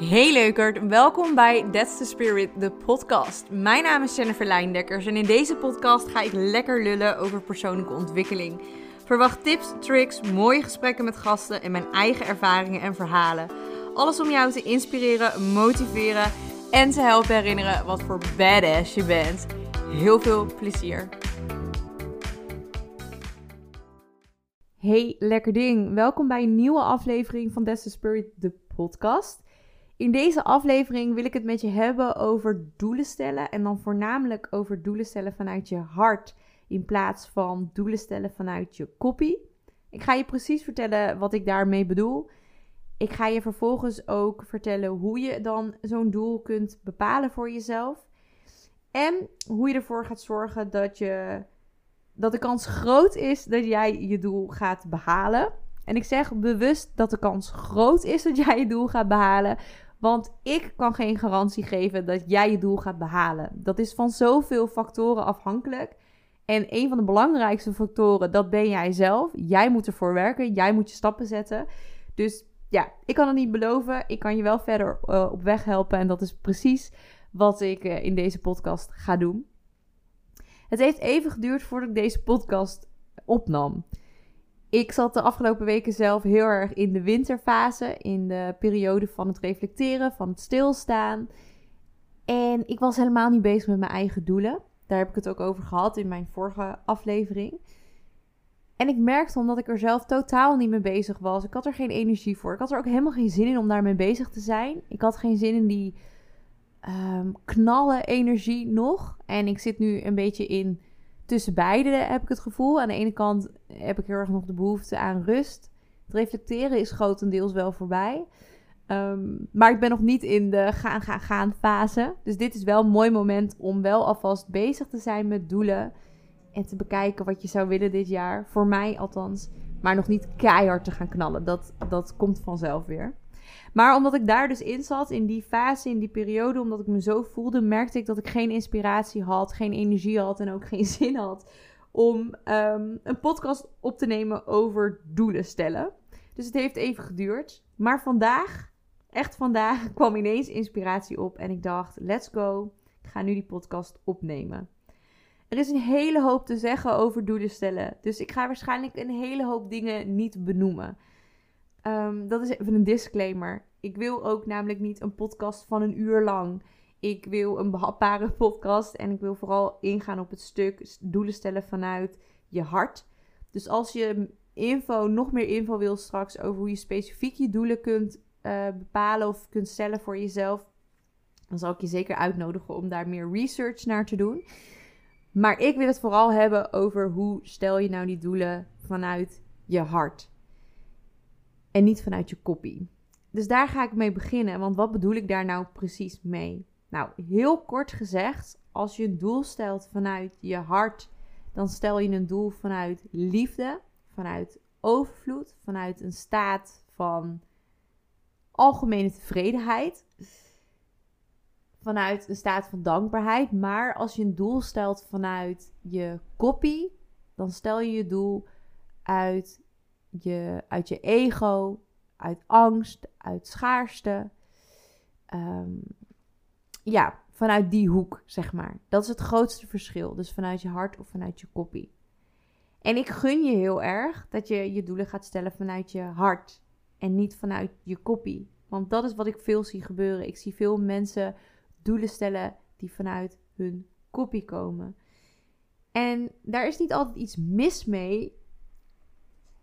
Hey leukert, welkom bij That's the Spirit, de podcast. Mijn naam is Jennifer Lijndekkers en in deze podcast ga ik lekker lullen over persoonlijke ontwikkeling. Verwacht tips, tricks, mooie gesprekken met gasten en mijn eigen ervaringen en verhalen. Alles om jou te inspireren, motiveren en te helpen herinneren wat voor badass je bent. Heel veel plezier. Hey lekker ding, welkom bij een nieuwe aflevering van That's the Spirit, de podcast. In deze aflevering wil ik het met je hebben over doelen stellen. En dan voornamelijk over doelen stellen vanuit je hart. In plaats van doelen stellen vanuit je kopie. Ik ga je precies vertellen wat ik daarmee bedoel. Ik ga je vervolgens ook vertellen hoe je dan zo'n doel kunt bepalen voor jezelf. En hoe je ervoor gaat zorgen dat, je, dat de kans groot is dat jij je doel gaat behalen. En ik zeg bewust dat de kans groot is dat jij je doel gaat behalen. Want ik kan geen garantie geven dat jij je doel gaat behalen. Dat is van zoveel factoren afhankelijk. En een van de belangrijkste factoren, dat ben jij zelf. Jij moet ervoor werken. Jij moet je stappen zetten. Dus ja, ik kan het niet beloven. Ik kan je wel verder uh, op weg helpen. En dat is precies wat ik uh, in deze podcast ga doen. Het heeft even geduurd voordat ik deze podcast opnam. Ik zat de afgelopen weken zelf heel erg in de winterfase, in de periode van het reflecteren, van het stilstaan. En ik was helemaal niet bezig met mijn eigen doelen. Daar heb ik het ook over gehad in mijn vorige aflevering. En ik merkte omdat ik er zelf totaal niet mee bezig was. Ik had er geen energie voor. Ik had er ook helemaal geen zin in om daarmee bezig te zijn. Ik had geen zin in die um, knallen energie nog. En ik zit nu een beetje in tussen beide heb ik het gevoel. Aan de ene kant heb ik heel erg nog de behoefte aan rust. Het reflecteren is grotendeels wel voorbij. Um, maar ik ben nog niet in de gaan, gaan, gaan fase. Dus dit is wel een mooi moment om wel alvast bezig te zijn met doelen. En te bekijken wat je zou willen dit jaar. Voor mij althans. Maar nog niet keihard te gaan knallen. Dat, dat komt vanzelf weer. Maar omdat ik daar dus in zat, in die fase, in die periode, omdat ik me zo voelde, merkte ik dat ik geen inspiratie had, geen energie had en ook geen zin had om um, een podcast op te nemen over doelen stellen. Dus het heeft even geduurd. Maar vandaag, echt vandaag, kwam ineens inspiratie op en ik dacht: let's go. Ik ga nu die podcast opnemen. Er is een hele hoop te zeggen over doelen stellen. Dus ik ga waarschijnlijk een hele hoop dingen niet benoemen. Um, dat is even een disclaimer. Ik wil ook namelijk niet een podcast van een uur lang. Ik wil een behapbare podcast en ik wil vooral ingaan op het stuk doelen stellen vanuit je hart. Dus als je info, nog meer info wil straks over hoe je specifiek je doelen kunt uh, bepalen of kunt stellen voor jezelf, dan zal ik je zeker uitnodigen om daar meer research naar te doen. Maar ik wil het vooral hebben over hoe stel je nou die doelen vanuit je hart en niet vanuit je kopie. Dus daar ga ik mee beginnen, want wat bedoel ik daar nou precies mee? Nou, heel kort gezegd, als je een doel stelt vanuit je hart, dan stel je een doel vanuit liefde, vanuit overvloed, vanuit een staat van algemene tevredenheid, vanuit een staat van dankbaarheid. Maar als je een doel stelt vanuit je kopie, dan stel je je doel uit je, uit je ego, uit angst, uit schaarste. Ehm, ja, vanuit die hoek, zeg maar. Dat is het grootste verschil. Dus vanuit je hart of vanuit je koppie. En ik gun je heel erg dat je je doelen gaat stellen vanuit je hart en niet vanuit je koppie. Want dat is wat ik veel zie gebeuren. Ik zie veel mensen doelen stellen die vanuit hun koppie komen. En daar is niet altijd iets mis mee.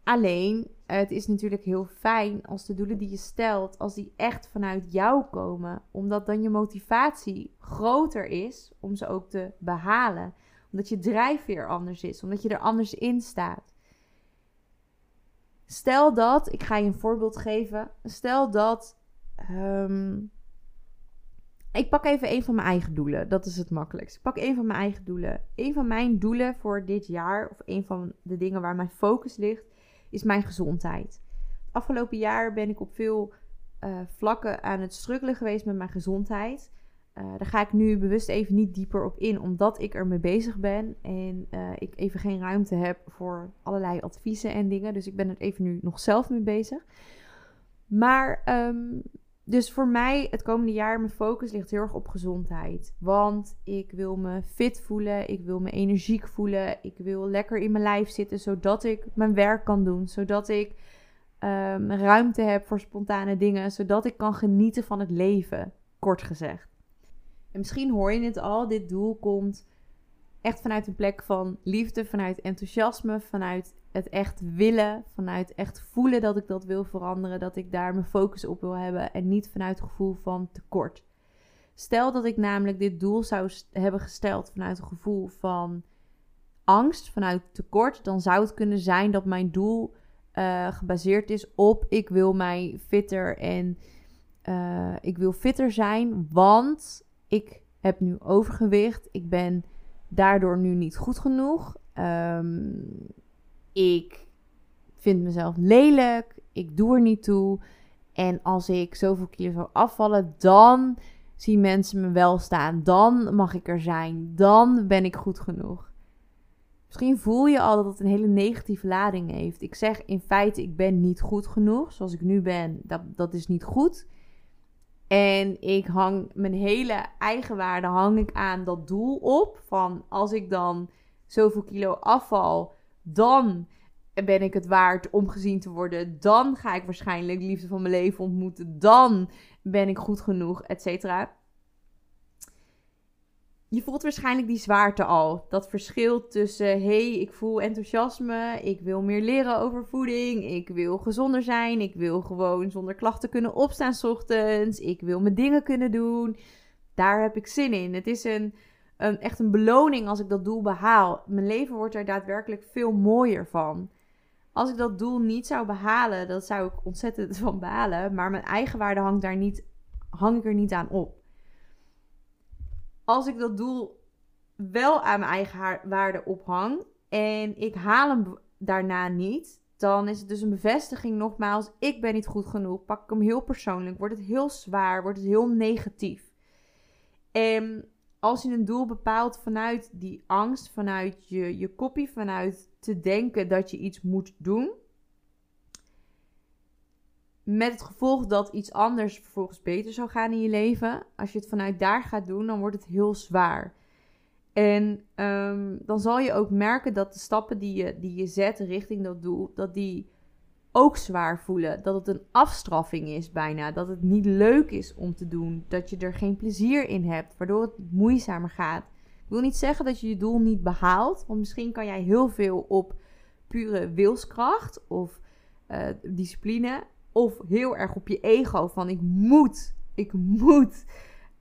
Alleen, het is natuurlijk heel fijn als de doelen die je stelt, als die echt vanuit jou komen. Omdat dan je motivatie groter is om ze ook te behalen. Omdat je drijfveer anders is, omdat je er anders in staat. Stel dat, ik ga je een voorbeeld geven. Stel dat. Um, ik pak even een van mijn eigen doelen. Dat is het makkelijkst. Ik pak een van mijn eigen doelen. Een van mijn doelen voor dit jaar, of een van de dingen waar mijn focus ligt, is mijn gezondheid. Afgelopen jaar ben ik op veel uh, vlakken aan het struggelen geweest met mijn gezondheid. Uh, daar ga ik nu bewust even niet dieper op in, omdat ik ermee bezig ben en uh, ik even geen ruimte heb voor allerlei adviezen en dingen. Dus ik ben er even nu nog zelf mee bezig. Maar um, dus voor mij het komende jaar, mijn focus ligt heel erg op gezondheid. Want ik wil me fit voelen, ik wil me energiek voelen, ik wil lekker in mijn lijf zitten, zodat ik mijn werk kan doen, zodat ik um, ruimte heb voor spontane dingen, zodat ik kan genieten van het leven, kort gezegd. En misschien hoor je het al, dit doel komt echt vanuit een plek van liefde, vanuit enthousiasme, vanuit het echt willen, vanuit echt voelen dat ik dat wil veranderen, dat ik daar mijn focus op wil hebben en niet vanuit het gevoel van tekort. Stel dat ik namelijk dit doel zou hebben gesteld vanuit een gevoel van angst, vanuit tekort, dan zou het kunnen zijn dat mijn doel uh, gebaseerd is op ik wil mij fitter en uh, ik wil fitter zijn, want ik heb nu overgewicht. Ik ben daardoor nu niet goed genoeg. Um, ik vind mezelf lelijk. Ik doe er niet toe. En als ik zoveel kilo zou afvallen, dan zien mensen me wel staan. Dan mag ik er zijn. Dan ben ik goed genoeg. Misschien voel je al dat het een hele negatieve lading heeft. Ik zeg in feite, ik ben niet goed genoeg. Zoals ik nu ben, dat, dat is niet goed. En ik hang mijn hele eigenwaarde hang ik aan dat doel op. Van als ik dan zoveel kilo afval, dan ben ik het waard om gezien te worden. Dan ga ik waarschijnlijk de liefde van mijn leven ontmoeten. Dan ben ik goed genoeg, et cetera je voelt waarschijnlijk die zwaarte al. Dat verschil tussen, hey, ik voel enthousiasme, ik wil meer leren over voeding, ik wil gezonder zijn, ik wil gewoon zonder klachten kunnen opstaan s ochtends, ik wil mijn dingen kunnen doen. Daar heb ik zin in. Het is een, een, echt een beloning als ik dat doel behaal. Mijn leven wordt er daadwerkelijk veel mooier van. Als ik dat doel niet zou behalen, dat zou ik ontzettend van behalen. Maar mijn eigen waarde hangt daar niet, hang ik er niet aan op als ik dat doel wel aan mijn eigen waarde ophang en ik haal hem daarna niet, dan is het dus een bevestiging nogmaals, ik ben niet goed genoeg. Pak ik hem heel persoonlijk, wordt het heel zwaar, wordt het heel negatief. En als je een doel bepaalt vanuit die angst, vanuit je, je kopie, vanuit te denken dat je iets moet doen, met het gevolg dat iets anders vervolgens beter zou gaan in je leven. Als je het vanuit daar gaat doen, dan wordt het heel zwaar. En ehm, dan zal je ook merken dat de stappen die je, die je zet richting dat doel, dat die ook zwaar voelen. Dat het een afstraffing is bijna. Dat het niet leuk is om te doen. Dat je er geen plezier in hebt, waardoor het moeizamer gaat. Ik wil niet zeggen dat je je doel niet behaalt. Want misschien kan jij heel veel op pure wilskracht of uh, discipline of heel erg op je ego van ik moet, ik moet,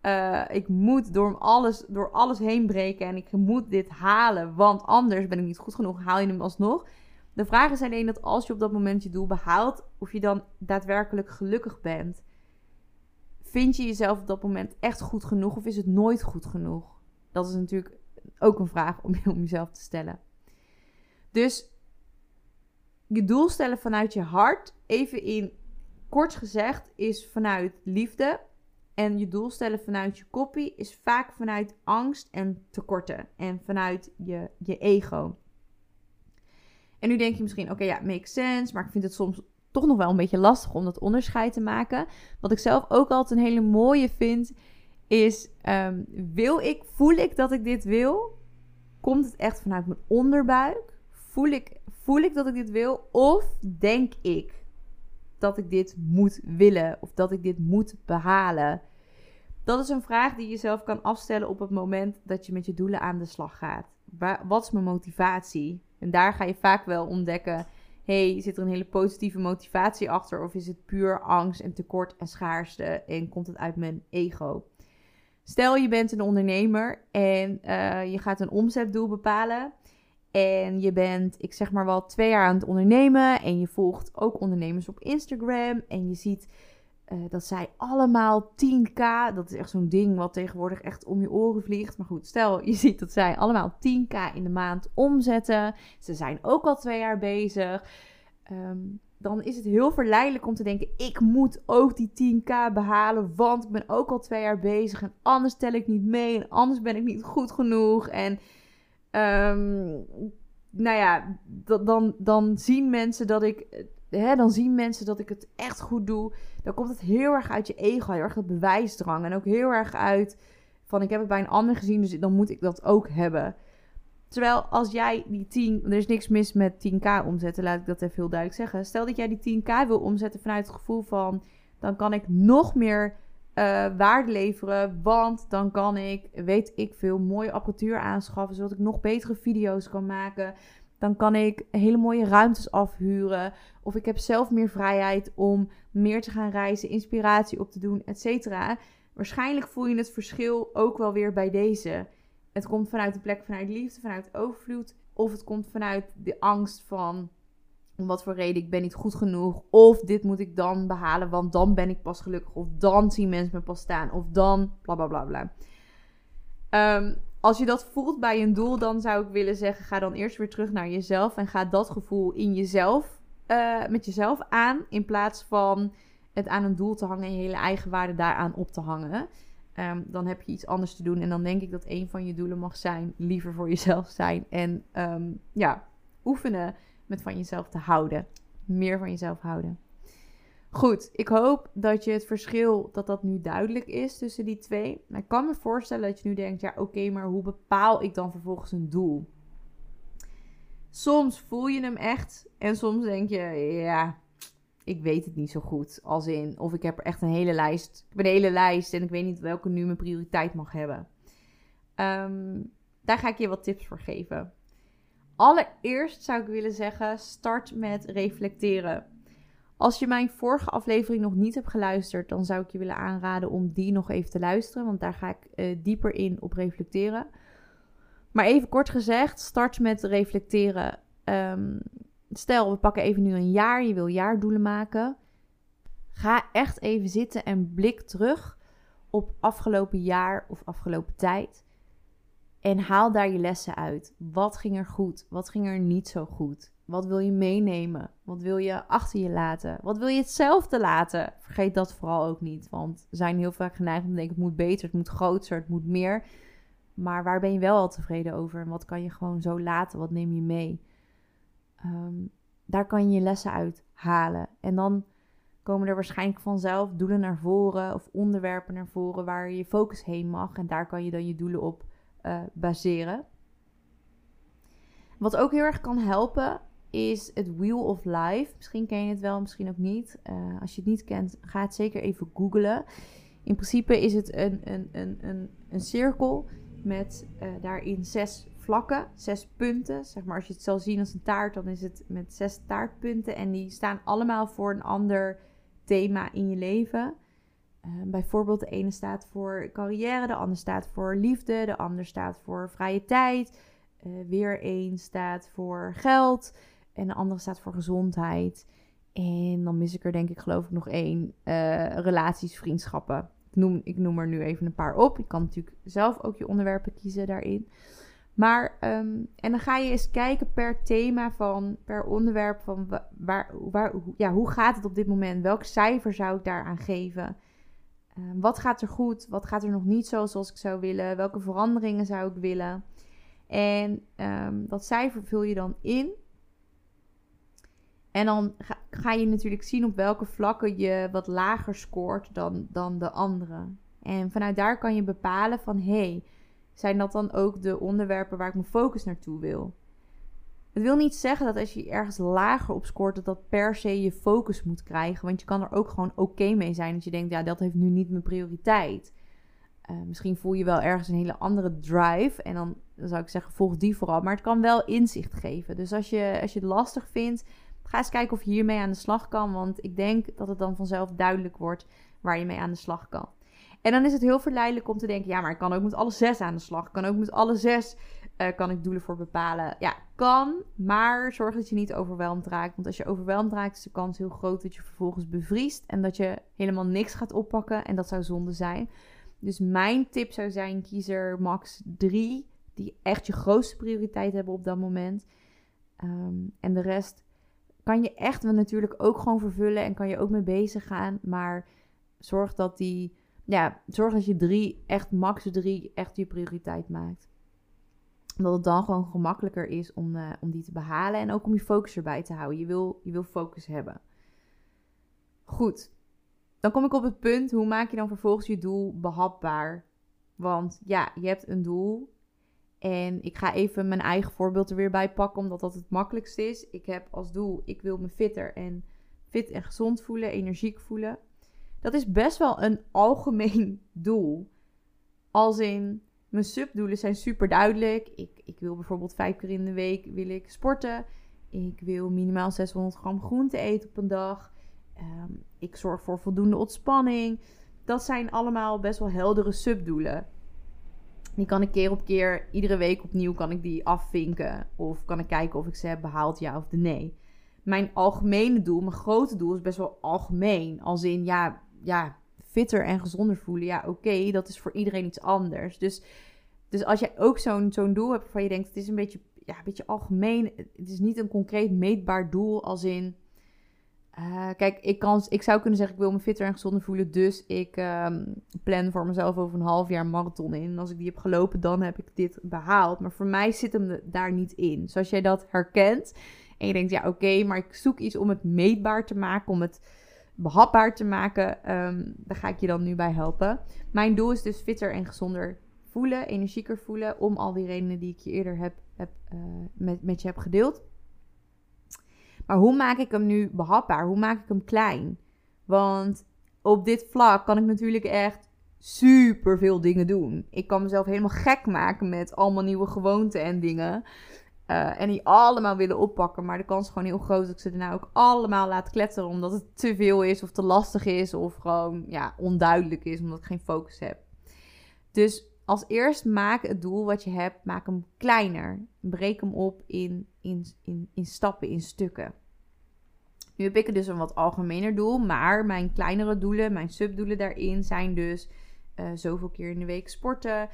uh, ik moet door alles, door alles heen breken en ik moet dit halen, want anders ben ik niet goed genoeg, haal je hem alsnog. De vraag is alleen dat als je op dat moment je doel behaalt, of je dan daadwerkelijk gelukkig bent. Vind je jezelf op dat moment echt goed genoeg of is het nooit goed genoeg? Dat is natuurlijk ook een vraag om, om jezelf te stellen. Dus je doel stellen vanuit je hart, even in kort gezegd is vanuit liefde. En je doel stellen vanuit je kopie is vaak vanuit angst en tekorten. En vanuit je, je ego. En nu denk je misschien, oké, ja, makes sense. Maar ik vind het soms toch nog wel een beetje lastig om dat onderscheid te maken. Wat ik zelf ook altijd een hele mooie vind, is: ehm, wil ik, voel ik dat ik dit wil? Komt het echt vanuit mijn onderbuik? Voel ik, voel ik dat ik dit wil? Of denk ik dat ik dit moet willen of dat ik dit moet behalen? Dat is een vraag die je zelf kan afstellen op het moment dat je met je doelen aan de slag gaat. Wat is mijn motivatie? En daar ga je vaak wel ontdekken: hey, zit er een hele positieve motivatie achter? Of is het puur angst en tekort en schaarste en komt het uit mijn ego? Stel je bent een ondernemer en uh, je gaat een omzetdoel bepalen. En je bent, ik zeg maar wel, twee jaar aan het ondernemen. En je volgt ook ondernemers op Instagram. En je ziet uh, dat zij allemaal 10k. Dat is echt zo'n ding wat tegenwoordig echt om je oren vliegt. Maar goed, stel je ziet dat zij allemaal 10k in de maand omzetten. Ze zijn ook al twee jaar bezig. Um, dan is het heel verleidelijk om te denken: ik moet ook die 10k behalen, want ik ben ook al twee jaar bezig en anders tel ik niet mee en anders ben ik niet goed genoeg. En Um, nou ja, dan, dan zien mensen dat ik hè, dan zien mensen dat ik het echt goed doe. Dan komt het heel erg uit je ego, heel erg dat bewijsdrang. En ook heel erg uit van ik heb het bij een ander gezien, dus dan moet ik dat ook hebben. Terwijl als jij die 10, er is niks mis met 10k omzetten, laat ik dat even heel duidelijk zeggen. Stel dat jij die 10k wil omzetten vanuit het gevoel van, dan kan ik nog meer uh, waarde leveren, want dan kan ik, weet ik veel, mooie apparatuur aanschaffen, zodat ik nog betere video's kan maken. Dan kan ik hele mooie ruimtes afhuren. Of ik heb zelf meer vrijheid om meer te gaan reizen, inspiratie op te doen, etc. Waarschijnlijk voel je het verschil ook wel weer bij deze. Het komt vanuit de plek vanuit liefde, vanuit overvloed. Of het komt vanuit de angst van om wat voor reden ik ben niet goed genoeg. Of dit moet ik dan behalen, want dan ben ik pas gelukkig. Of dan zien mensen me pas staan. Of dan bla bla bla. Ehm, als je dat voelt bij een doel, dan zou ik willen zeggen: ga dan eerst weer terug naar jezelf. En ga dat gevoel in jezelf, uh, met jezelf aan. In plaats van het aan een doel te hangen en je hele eigen waarde daaraan op te hangen. Ehm, dan heb je iets anders te doen. En dan denk ik dat een van je doelen mag zijn: liever voor jezelf zijn. En um, ja, oefenen met van jezelf te houden. Meer van jezelf houden. Goed, ik hoop dat je het verschil, dat dat nu duidelijk is tussen die twee. Maar ik kan me voorstellen dat je nu denkt, ja oké, maar hoe bepaal ik dan vervolgens een doel? Soms voel je hem echt en soms denk je, ja, ik weet het niet zo goed. Als in, of ik heb er echt een hele lijst. Ik heb een hele lijst en ik weet niet welke nu mijn prioriteit mag hebben. Ehm, daar ga ik je wat tips voor geven. Allereerst zou ik willen zeggen, start met reflecteren. Als je mijn vorige aflevering nog niet hebt geluisterd, dan zou ik je willen aanraden om die nog even te luisteren, want daar ga ik uh, dieper in op reflecteren. Maar even kort gezegd, start met reflecteren. Um, stel, we pakken even nu een jaar, je wil jaardoelen maken. Ga echt even zitten en blik terug op afgelopen jaar of afgelopen tijd. En haal daar je lessen uit. Wat ging er goed? Wat ging er niet zo goed? Wat wil je meenemen? Wat wil je achter je laten? Wat wil je hetzelfde laten? Vergeet dat vooral ook niet. Want we zijn heel vaak geneigd om te denken: het moet beter, het moet groter, het moet meer. Maar waar ben je wel al tevreden over? En wat kan je gewoon zo laten? Wat neem je mee? Ehm, daar kan je je lessen uit halen. En dan komen er waarschijnlijk vanzelf doelen naar voren of onderwerpen naar voren waar je focus heen mag. En daar kan je dan je doelen op uh, baseren. Wat ook heel erg kan helpen is het Wheel of Life. Misschien ken je het wel, misschien ook niet. Uh, als je het niet kent, ga het zeker even googlen. In principe is het een, een, een, een, een cirkel met uh, daarin zes vlakken, zes punten. Zeg maar, als je het zal zien als een taart, dan is het met zes taartpunten. En die staan allemaal voor een ander thema in je leven. Uh, bijvoorbeeld de ene staat voor carrière, de ander staat voor liefde, de ander staat voor vrije tijd. Uh, weer één staat voor geld en de andere staat voor gezondheid. En dan mis ik er denk ik geloof ik nog één, uh, relaties, vriendschappen. Ik noem, ik noem er nu even een paar op. Je kan natuurlijk zelf ook je onderwerpen kiezen daarin. Maar, um, en dan ga je eens kijken per thema van, per onderwerp van waar, waar, ja, hoe gaat het op dit moment? Welk cijfer zou ik daaraan geven? Um, wat gaat er goed? Wat gaat er nog niet zo zoals ik zou willen? Welke veranderingen zou ik willen? En um, dat cijfer vul je dan in. En dan ga, je natuurlijk zien op welke vlakken je wat lager scoort dan, dan de andere. En vanuit daar kan je bepalen van hé, hey, zijn dat dan ook de onderwerpen waar ik mijn focus naartoe wil? Het wil niet zeggen dat als je ergens lager op scoort, dat dat per se je focus moet krijgen. Want je kan er ook gewoon oké mee zijn. Dat je denkt, ja, dat heeft nu niet mijn prioriteit. Uh, misschien voel je wel ergens een hele andere drive. En dan, dan, zou ik zeggen, volg die vooral. Maar het kan wel inzicht geven. Dus als je, als je het lastig vindt, ga eens kijken of je hiermee aan de slag kan. Want ik denk dat het dan vanzelf duidelijk wordt waar je mee aan de slag kan. En dan is het heel verleidelijk om te denken: ja, maar ik kan ook met alle zes aan de slag. Ik kan ook met alle zes uh, kan ik doelen voor bepalen. Ja, kan, maar zorg dat je niet overweldigd raakt. Want als je overweldigd raakt, is de kans heel groot dat je vervolgens bevriest en dat je helemaal niks gaat oppakken. En dat zou zonde zijn. Dus mijn tip zou zijn: kies er max drie die echt je grootste prioriteit hebben op dat moment. Um, en de rest kan je echt natuurlijk ook gewoon vervullen en kan je ook mee bezig gaan. Maar zorg dat die ja, zorg dat je drie, echt max drie, echt je prioriteit maakt. Omdat het dan gewoon gemakkelijker is om, eh, om die te behalen en ook om je focus erbij te houden. Je wil, je wil focus hebben. Goed, dan kom ik op het punt, hoe maak je dan vervolgens je doel behapbaar? Want ja, je hebt een doel. En ik ga even mijn eigen voorbeeld er weer bij pakken, omdat dat het makkelijkste is. Ik heb als doel, ik wil me fitter en fit en gezond voelen, energiek voelen. Dat is best wel een algemeen doel. Als in, mijn subdoelen zijn super duidelijk. Ik, ik wil bijvoorbeeld vijf keer in de week wil ik sporten. Ik wil minimaal 600 gram groente eten op een dag. Ehm, ik zorg voor voldoende ontspanning. Dat zijn allemaal best wel heldere subdoelen. Die kan ik keer op keer, iedere week opnieuw kan ik die afvinken. Of kan ik kijken of ik ze heb behaald, ja of nee. Mijn algemene doel, mijn grote doel is best wel algemeen. Als in, ja, ja fitter en gezonder voelen. Ja, oké, dat is voor iedereen iets anders. Dus, dus als jij ook zo'n zo'n doel hebt waarvan je denkt, het is een beetje, ja, een beetje algemeen. Het is niet een concreet meetbaar doel als in uh, kijk, ik, kan, ik zou kunnen zeggen, ik wil me fitter en gezonder voelen. Dus ik um, plan voor mezelf over een half jaar een marathon in. En als ik die heb gelopen, dan heb ik dit behaald. Maar voor mij zit hem daar niet in. Zoals jij dat herkent. En je denkt, ja oké, maar ik zoek iets om het meetbaar te maken. Om het behapbaar te maken. Um, daar ga ik je dan nu bij helpen. Mijn doel is dus fitter en gezonder voelen. Energieker voelen. Om al die redenen die ik je eerder heb, heb, uh, met, met je heb gedeeld. Maar hoe maak ik hem nu behapbaar? Hoe maak ik hem klein? Want op dit vlak kan ik natuurlijk echt super veel dingen doen. Ik kan mezelf helemaal gek maken met allemaal nieuwe gewoonten en dingen. Uh, en die allemaal willen oppakken. Maar de kans is gewoon heel groot dat ik ze daarna ook allemaal laat kletteren. Omdat het te veel is of te lastig is. Of gewoon ja, onduidelijk is omdat ik geen focus heb. Dus als eerst maak het doel wat je hebt, maak hem kleiner. Breek hem op in, in, in, in stappen, in stukken. Nu heb ik dus een wat algemener doel, maar mijn kleinere doelen, mijn subdoelen daarin zijn dus uh, zoveel keer in de week sporten,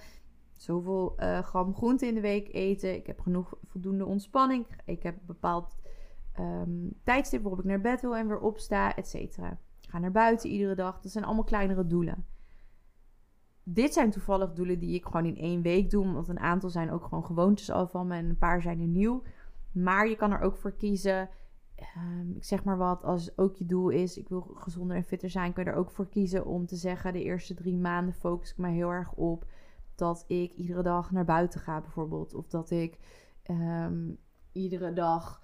zoveel uh, gram groente in de week eten. Ik heb genoeg voldoende ontspanning. Ik heb een bepaald um, tijdstip waarop ik naar bed wil en weer opsta, et cetera. Ik ga naar buiten iedere dag. Dat zijn allemaal kleinere doelen dit zijn toevallig doelen die ik gewoon in één week doe. Want een aantal zijn ook gewoon gewoontes al van me en een paar zijn er nieuw. Maar je kan er ook voor kiezen. Um, ik zeg maar wat, als ook je doel is, ik wil gezonder en fitter zijn, kan je er ook voor kiezen om te zeggen: de eerste drie maanden focus ik me heel erg op dat ik iedere dag naar buiten ga, bijvoorbeeld. Of dat ik um, iedere dag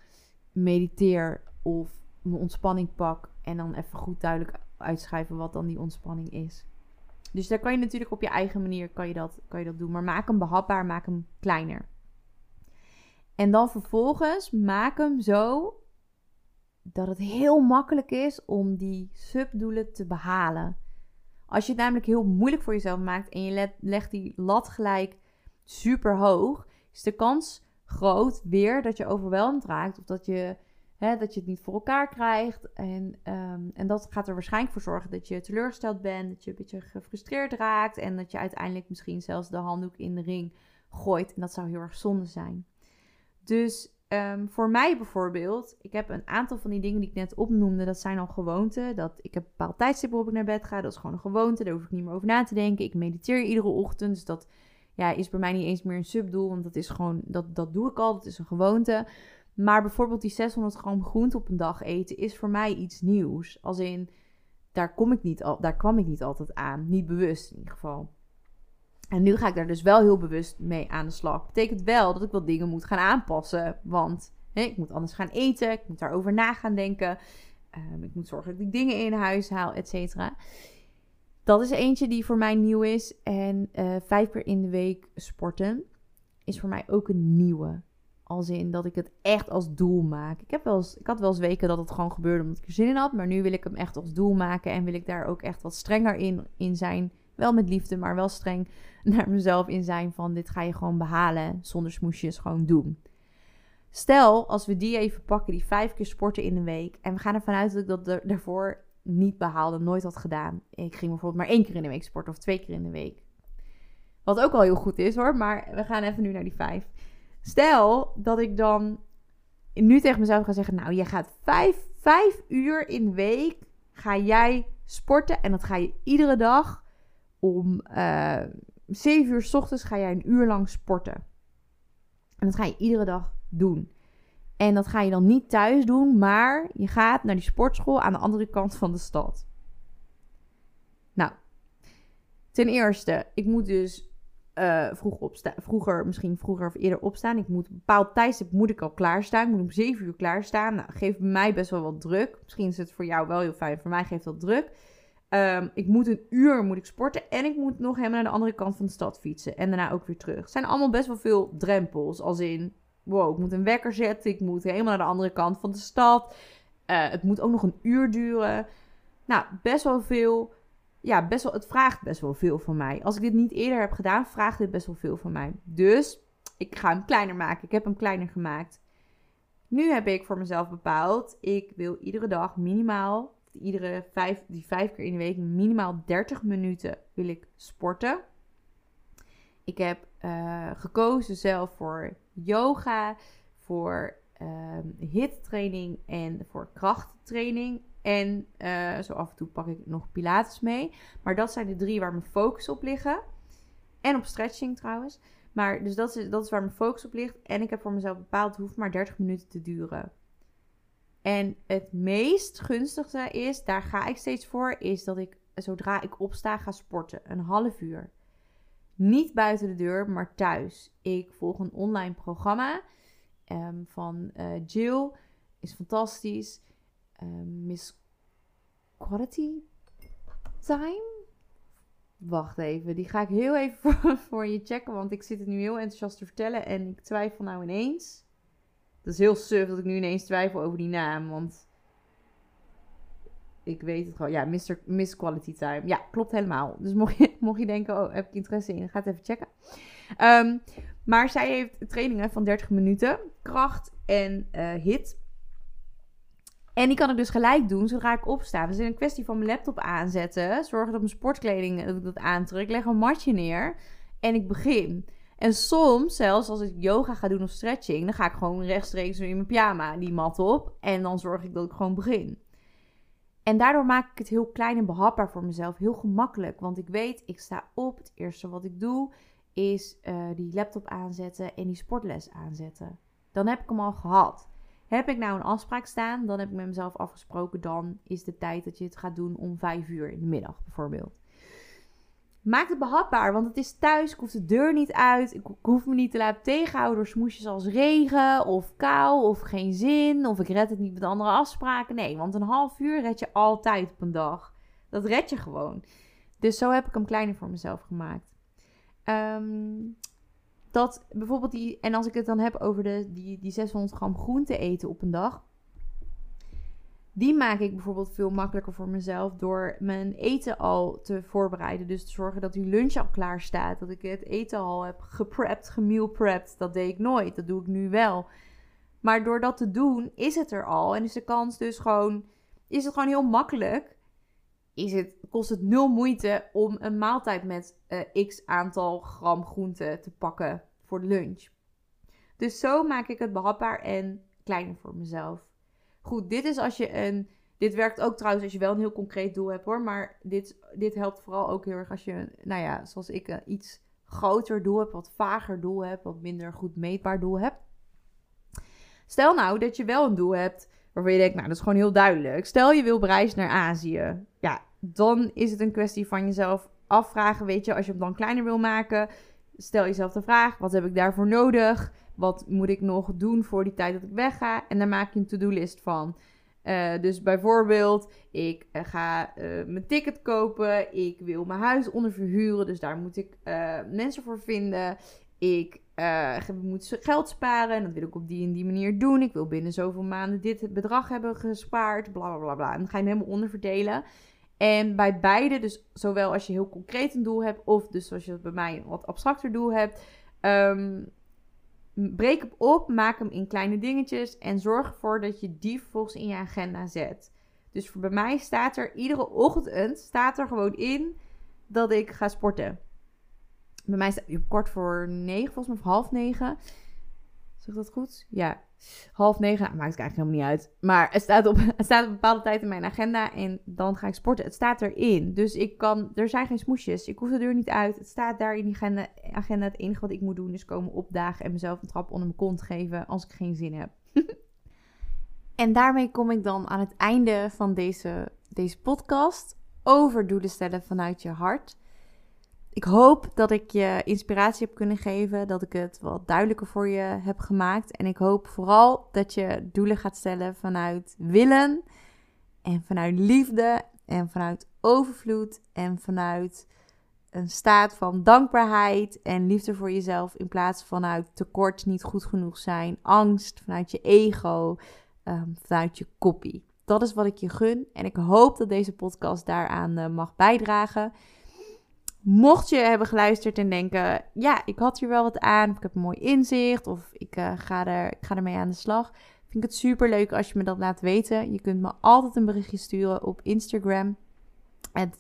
mediteer of mijn ontspanning pak. En dan even goed duidelijk uitschrijven wat dan die ontspanning is. Dus daar kan je natuurlijk op je eigen manier kan je dat, kan je dat doen. Maar maak hem behapbaar, maak hem kleiner. En dan vervolgens maak hem zo dat het heel makkelijk is om die subdoelen te behalen. Als je het namelijk heel moeilijk voor jezelf maakt en je legt die lat gelijk super hoog, is de kans groot weer dat je overweldigd raakt of dat je Hè, dat je het niet voor elkaar krijgt. En, um, en dat gaat er waarschijnlijk voor zorgen dat je teleurgesteld bent. Dat je een beetje gefrustreerd raakt. En dat je uiteindelijk misschien zelfs de handdoek in de ring gooit. En dat zou heel erg zonde zijn. Dus um, voor mij bijvoorbeeld, ik heb een aantal van die dingen die ik net opnoemde, dat zijn al gewoonten. Dat ik heb een bepaald tijdstip waarop ik naar bed ga, dat is gewoon een gewoonte, daar hoef ik niet meer over na te denken. Ik mediteer iedere ochtend, dus dat ja, is bij mij niet eens meer een subdoel, want dat is gewoon, dat, dat doe ik al, dat is een gewoonte. Maar bijvoorbeeld die 600 gram groente op een dag eten is voor mij iets nieuws. Als in, daar, kom ik niet al, daar kwam ik niet altijd aan. Niet bewust in ieder geval. En nu ga ik daar dus wel heel bewust mee aan de slag. Betekent wel dat ik wel dingen moet gaan aanpassen. Want hè, ik moet anders gaan eten. Ik moet daarover na gaan denken. Um, ik moet zorgen dat ik dingen in huis haal, et cetera. Dat is eentje die voor mij nieuw is. En uh, vijf keer in de week sporten is voor mij ook een nieuwe. Als in dat ik het echt als doel maak. Ik, heb wel ik had wel eens weken dat het gewoon gebeurde omdat ik er zin in had. Maar nu wil ik hem echt als doel maken. En wil ik daar ook echt wat strenger in, in zijn. Wel met liefde, maar wel streng naar mezelf in zijn. Van dit ga je gewoon behalen. Zonder smoesjes gewoon doen. Stel, als we die even pakken, die vijf keer sporten in de week. En we gaan ervan uit dat ik dat daarvoor niet behaalde, nooit had gedaan. Ik ging bijvoorbeeld maar één keer in de week sporten of twee keer in de week. Wat ook al heel goed is hoor, maar we gaan even nu naar die vijf. Stel dat ik dan nu tegen mezelf ga zeggen: Nou, jij gaat vijf, vijf uur in de week. Ga jij sporten en dat ga je iedere dag om uh, zeven uur s ochtends ga jij een uur lang sporten. En dat ga je iedere dag doen. En dat ga je dan niet thuis doen, maar je gaat naar die sportschool aan de andere kant van de stad. Nou, ten eerste, ik moet dus uh, vroeg opstaan. Vroeger, misschien vroeger of eerder opstaan. Ik moet een bepaald tijdstip moet ik al klaarstaan. Ik moet om 7 uur klaarstaan. Nou, geeft mij best wel wat druk. Misschien is het voor jou wel heel fijn. Voor mij geeft dat druk. Um, ik moet een uur moet ik sporten. En ik moet nog helemaal naar de andere kant van de stad fietsen. En daarna ook weer terug. Het zijn allemaal best wel veel drempels. Als in, wow, ik moet een wekker zetten. Ik moet helemaal naar de andere kant van de stad. Uh, het moet ook nog een uur duren. Nou, best wel veel ja, best wel, het vraagt best wel veel van mij. Als ik dit niet eerder heb gedaan, vraagt dit best wel veel van mij. Dus ik ga hem kleiner maken. Ik heb hem kleiner gemaakt. Nu heb ik voor mezelf bepaald, ik wil iedere dag minimaal, iedere vijf, die vijf keer in de week, minimaal 30 minuten wil ik sporten. Ik heb uh, gekozen zelf voor yoga, voor uh, HIT-training en voor krachttraining. En uh, zo af en toe pak ik nog Pilates mee. Maar dat zijn de drie waar mijn focus op liggen. En op stretching trouwens. Maar dus dat is, dat is waar mijn focus op ligt. En ik heb voor mezelf bepaald, het hoeft maar 30 minuten te duren. En het meest gunstigste is, daar ga ik steeds voor, is dat ik zodra ik opsta ga sporten. Een half uur. Niet buiten de deur, maar thuis. Ik volg een online programma um, van uh, Jill. Is fantastisch. Um, Miss Quality Time. Wacht even, die ga ik heel even voor, voor, je checken, want ik zit het nu heel enthousiast te vertellen en ik twijfel nou ineens. Het is heel suf dat ik nu ineens twijfel over die naam, want ik weet het gewoon. Ja, Mr. Miss Quality Time. Ja, klopt helemaal. Dus mocht je, mocht je denken, oh, heb ik interesse in, ga het even checken. Um, maar zij heeft trainingen van 30 minuten, kracht en uh, hit. En die kan ik dus gelijk doen zodra ik opsta. Dus in een kwestie van mijn laptop aanzetten. Zorgen dat mijn sportkleding dat ik dat aantrek. Leg een matje neer. En ik begin. En soms, zelfs als ik yoga ga doen of stretching, dan ga ik gewoon rechtstreeks in mijn pyjama die mat op. En dan zorg ik dat ik gewoon begin. En daardoor maak ik het heel klein en behapbaar voor mezelf. Heel gemakkelijk. Want ik weet, ik sta op. Het eerste wat ik doe is uh, die laptop aanzetten en die sportles aanzetten. Dan heb ik hem al gehad. Heb ik nou een afspraak staan, dan heb ik met mezelf afgesproken, dan is de tijd dat je het gaat doen om vijf uur in de middag bijvoorbeeld. Maak het behapbaar, want het is thuis, ik hoef de deur niet uit, ik hoef me niet te laten tegenhouden door smoesjes als regen of kou of geen zin of ik red het niet met andere afspraken. Nee, want een half uur red je altijd op een dag. Dat red je gewoon. Dus zo heb ik hem kleiner voor mezelf gemaakt. Um, dat bijvoorbeeld die, en als ik het dan heb over de, die, die 600 gram groente eten op een dag. Die maak ik bijvoorbeeld veel makkelijker voor mezelf door mijn eten al te voorbereiden. Dus te zorgen dat die lunch al klaar staat. Dat ik het eten al heb geprept, gemealprept. Dat deed ik nooit. Dat doe ik nu wel. Maar door dat te doen, is het er al. En is de kans dus gewoon. Is het gewoon heel makkelijk. Is het, kost het nul moeite om een maaltijd met uh, x aantal gram groente te pakken voor lunch. Dus zo maak ik het behapbaar en kleiner voor mezelf. Goed, dit is als je een. Dit werkt ook trouwens als je wel een heel concreet doel hebt hoor. Maar dit, dit helpt vooral ook heel erg als je, nou ja, zoals ik een iets groter doel heb, wat vager doel heb, wat minder goed meetbaar doel heb. Stel nou dat je wel een doel hebt waarvan je denkt, nou dat is gewoon heel duidelijk. Stel je wil bereizen naar Azië. Ja, dan is het een kwestie van jezelf afvragen, weet je, als je hem dan kleiner wil maken, stel jezelf de vraag: wat heb ik daarvoor nodig? Wat moet ik nog doen voor die tijd dat ik wegga? En dan maak je een to-do-list van. Uh, dus bijvoorbeeld, ik uh, ga uh, mijn ticket kopen. Ik wil mijn huis onderverhuren. Dus daar moet ik mensen voor vinden. Ik moet geld sparen. En dat wil ik op die en die manier doen. Ik wil binnen zoveel maanden dit bedrag hebben gespaard. Bla bla bla bla. En dan ga je hem helemaal onderverdelen. En bij beide, dus zowel als je heel concreet een doel hebt, of dus zoals je bij mij een wat abstracter doel hebt, um, breek hem op, maak hem in kleine dingetjes en zorg ervoor dat je die vervolgens in je agenda zet. Dus voor bij mij staat er iedere ochtend staat er gewoon in dat ik ga sporten. Bij mij staat je kort voor negen, volgens mij, of half negen. Zeg dat goed? Ja. Half negen. Nou, maakt het eigenlijk helemaal niet uit. Maar het staat, op, het staat op een bepaalde tijd in mijn agenda. En dan ga ik sporten. Het staat erin. Dus ik kan. Er zijn geen smoesjes. Ik hoef de deur niet uit. Het staat daar in die agenda. agenda. Het enige wat ik moet doen is komen opdagen. En mezelf een trap onder mijn kont geven. Als ik geen zin heb. en daarmee kom ik dan aan het einde van deze, deze podcast. Over doelen stellen vanuit je hart. Ik hoop dat ik je inspiratie heb kunnen geven, dat ik het wat duidelijker voor je heb gemaakt. En ik hoop vooral dat je doelen gaat stellen vanuit willen en vanuit liefde en vanuit overvloed en vanuit een staat van dankbaarheid en liefde voor jezelf in plaats vanuit tekort, niet goed genoeg zijn, angst, vanuit je ego, um, vanuit je kopie. Dat is wat ik je gun en ik hoop dat deze podcast daaraan uh, mag bijdragen. Mocht je hebben geluisterd en denken, ja, ik had hier wel wat aan, of ik heb een mooi inzicht, of ik, uh, ga, er, ik ga ermee aan de slag, vind ik het super leuk als je me dat laat weten. Je kunt me altijd een berichtje sturen op Instagram,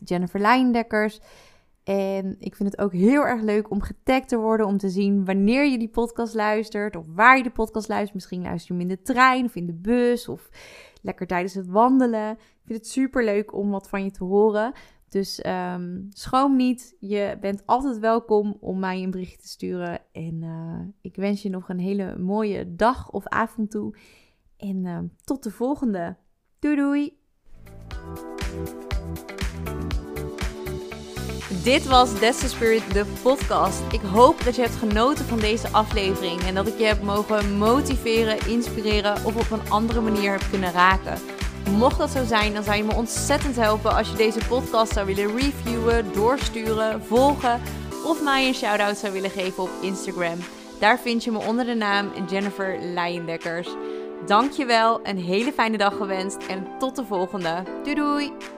Jennifer Lijndekkers. En ik vind het ook heel erg leuk om getagd te worden, om te zien wanneer je die podcast luistert, of waar je de podcast luistert. Misschien luister je hem in de trein, of in de bus, of lekker tijdens het wandelen. Ik vind het super leuk om wat van je te horen. Dus um, schroom niet. Je bent altijd welkom om mij een bericht te sturen. En uh, ik wens je nog een hele mooie dag of avond toe. En uh, tot de volgende. Doei doei. Dit was the Spirit, de podcast. Ik hoop dat je hebt genoten van deze aflevering en dat ik je heb mogen motiveren, inspireren of op een andere manier heb kunnen raken. Mocht dat zo zijn, dan zou je me ontzettend helpen als je deze podcast zou willen reviewen, doorsturen, volgen of mij een shout-out zou willen geven op Instagram. Daar vind je me onder de naam Jennifer Leijendekkers. Dankjewel, een hele fijne dag gewenst en tot de volgende. Doei doei!